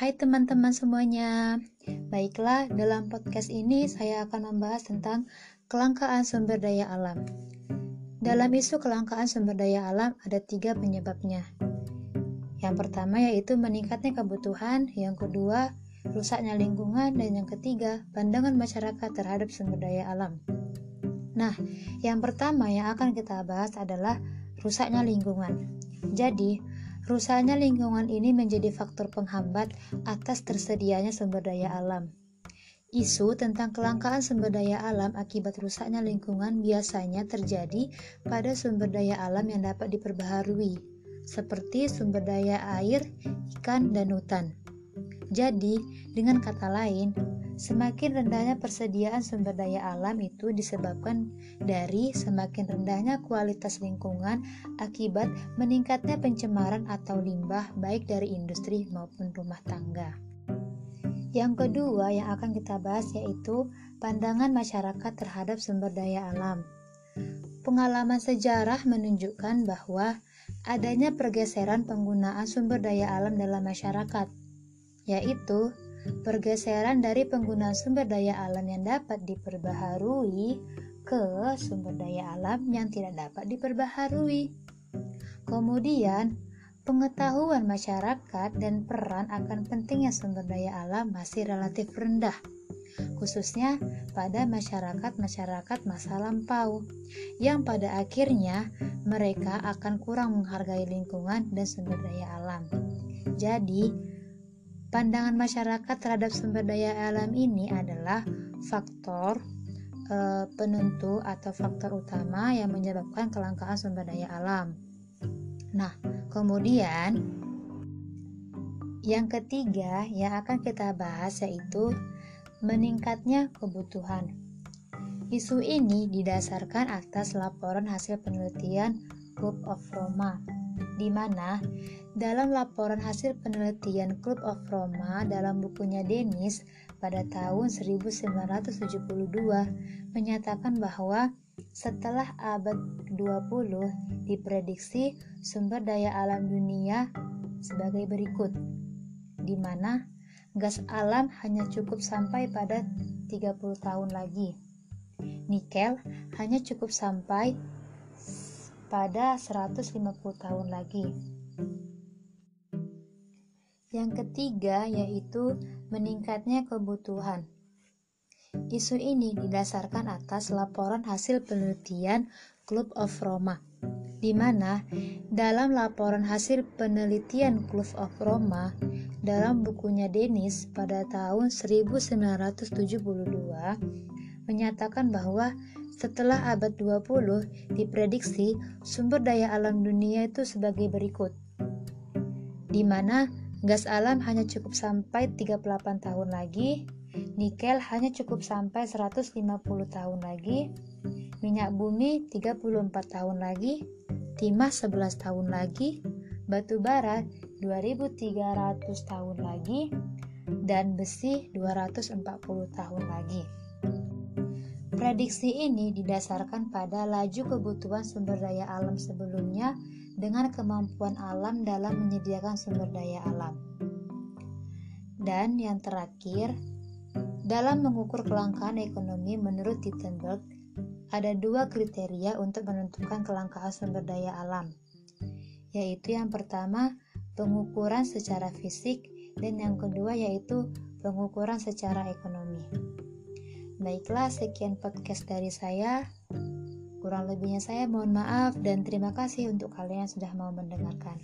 Hai teman-teman semuanya. Baiklah, dalam podcast ini saya akan membahas tentang kelangkaan sumber daya alam. Dalam isu kelangkaan sumber daya alam ada tiga penyebabnya. Yang pertama yaitu meningkatnya kebutuhan, yang kedua rusaknya lingkungan, dan yang ketiga pandangan masyarakat terhadap sumber daya alam. Nah, yang pertama yang akan kita bahas adalah rusaknya lingkungan. Jadi, rusaknya lingkungan ini menjadi faktor penghambat atas tersedianya sumber daya alam. Isu tentang kelangkaan sumber daya alam akibat rusaknya lingkungan biasanya terjadi pada sumber daya alam yang dapat diperbaharui, seperti sumber daya air, ikan, dan hutan. Jadi, dengan kata lain, semakin rendahnya persediaan sumber daya alam itu disebabkan dari semakin rendahnya kualitas lingkungan akibat meningkatnya pencemaran atau limbah baik dari industri maupun rumah tangga. Yang kedua yang akan kita bahas yaitu pandangan masyarakat terhadap sumber daya alam. Pengalaman sejarah menunjukkan bahwa adanya pergeseran penggunaan sumber daya alam dalam masyarakat, yaitu pergeseran dari penggunaan sumber daya alam yang dapat diperbaharui ke sumber daya alam yang tidak dapat diperbaharui. Kemudian, Pengetahuan masyarakat dan peran akan pentingnya sumber daya alam masih relatif rendah, khususnya pada masyarakat-masyarakat masa lampau, yang pada akhirnya mereka akan kurang menghargai lingkungan dan sumber daya alam. Jadi, pandangan masyarakat terhadap sumber daya alam ini adalah faktor e, penentu atau faktor utama yang menyebabkan kelangkaan sumber daya alam. Nah, kemudian yang ketiga yang akan kita bahas yaitu meningkatnya kebutuhan. Isu ini didasarkan atas laporan hasil penelitian Club of Roma, di mana? Dalam laporan hasil penelitian Club of Roma dalam bukunya Dennis pada tahun 1972 menyatakan bahwa setelah abad 20 diprediksi sumber daya alam dunia sebagai berikut, di mana? Gas alam hanya cukup sampai pada 30 tahun lagi. Nikel hanya cukup sampai pada 150 tahun lagi. Yang ketiga yaitu meningkatnya kebutuhan. Isu ini didasarkan atas laporan hasil penelitian Club of Roma, di mana dalam laporan hasil penelitian Club of Roma dalam bukunya Dennis pada tahun 1972 menyatakan bahwa setelah abad 20 diprediksi sumber daya alam dunia itu sebagai berikut di mana gas alam hanya cukup sampai 38 tahun lagi Nikel hanya cukup sampai 150 tahun lagi, minyak bumi 34 tahun lagi, timah 11 tahun lagi, batu bara 2300 tahun lagi, dan besi 240 tahun lagi. Prediksi ini didasarkan pada laju kebutuhan sumber daya alam sebelumnya dengan kemampuan alam dalam menyediakan sumber daya alam. Dan yang terakhir, dalam mengukur kelangkaan ekonomi menurut Tittenberg, ada dua kriteria untuk menentukan kelangkaan sumber daya alam, yaitu yang pertama pengukuran secara fisik dan yang kedua yaitu pengukuran secara ekonomi. Baiklah, sekian podcast dari saya. Kurang lebihnya saya mohon maaf dan terima kasih untuk kalian yang sudah mau mendengarkan.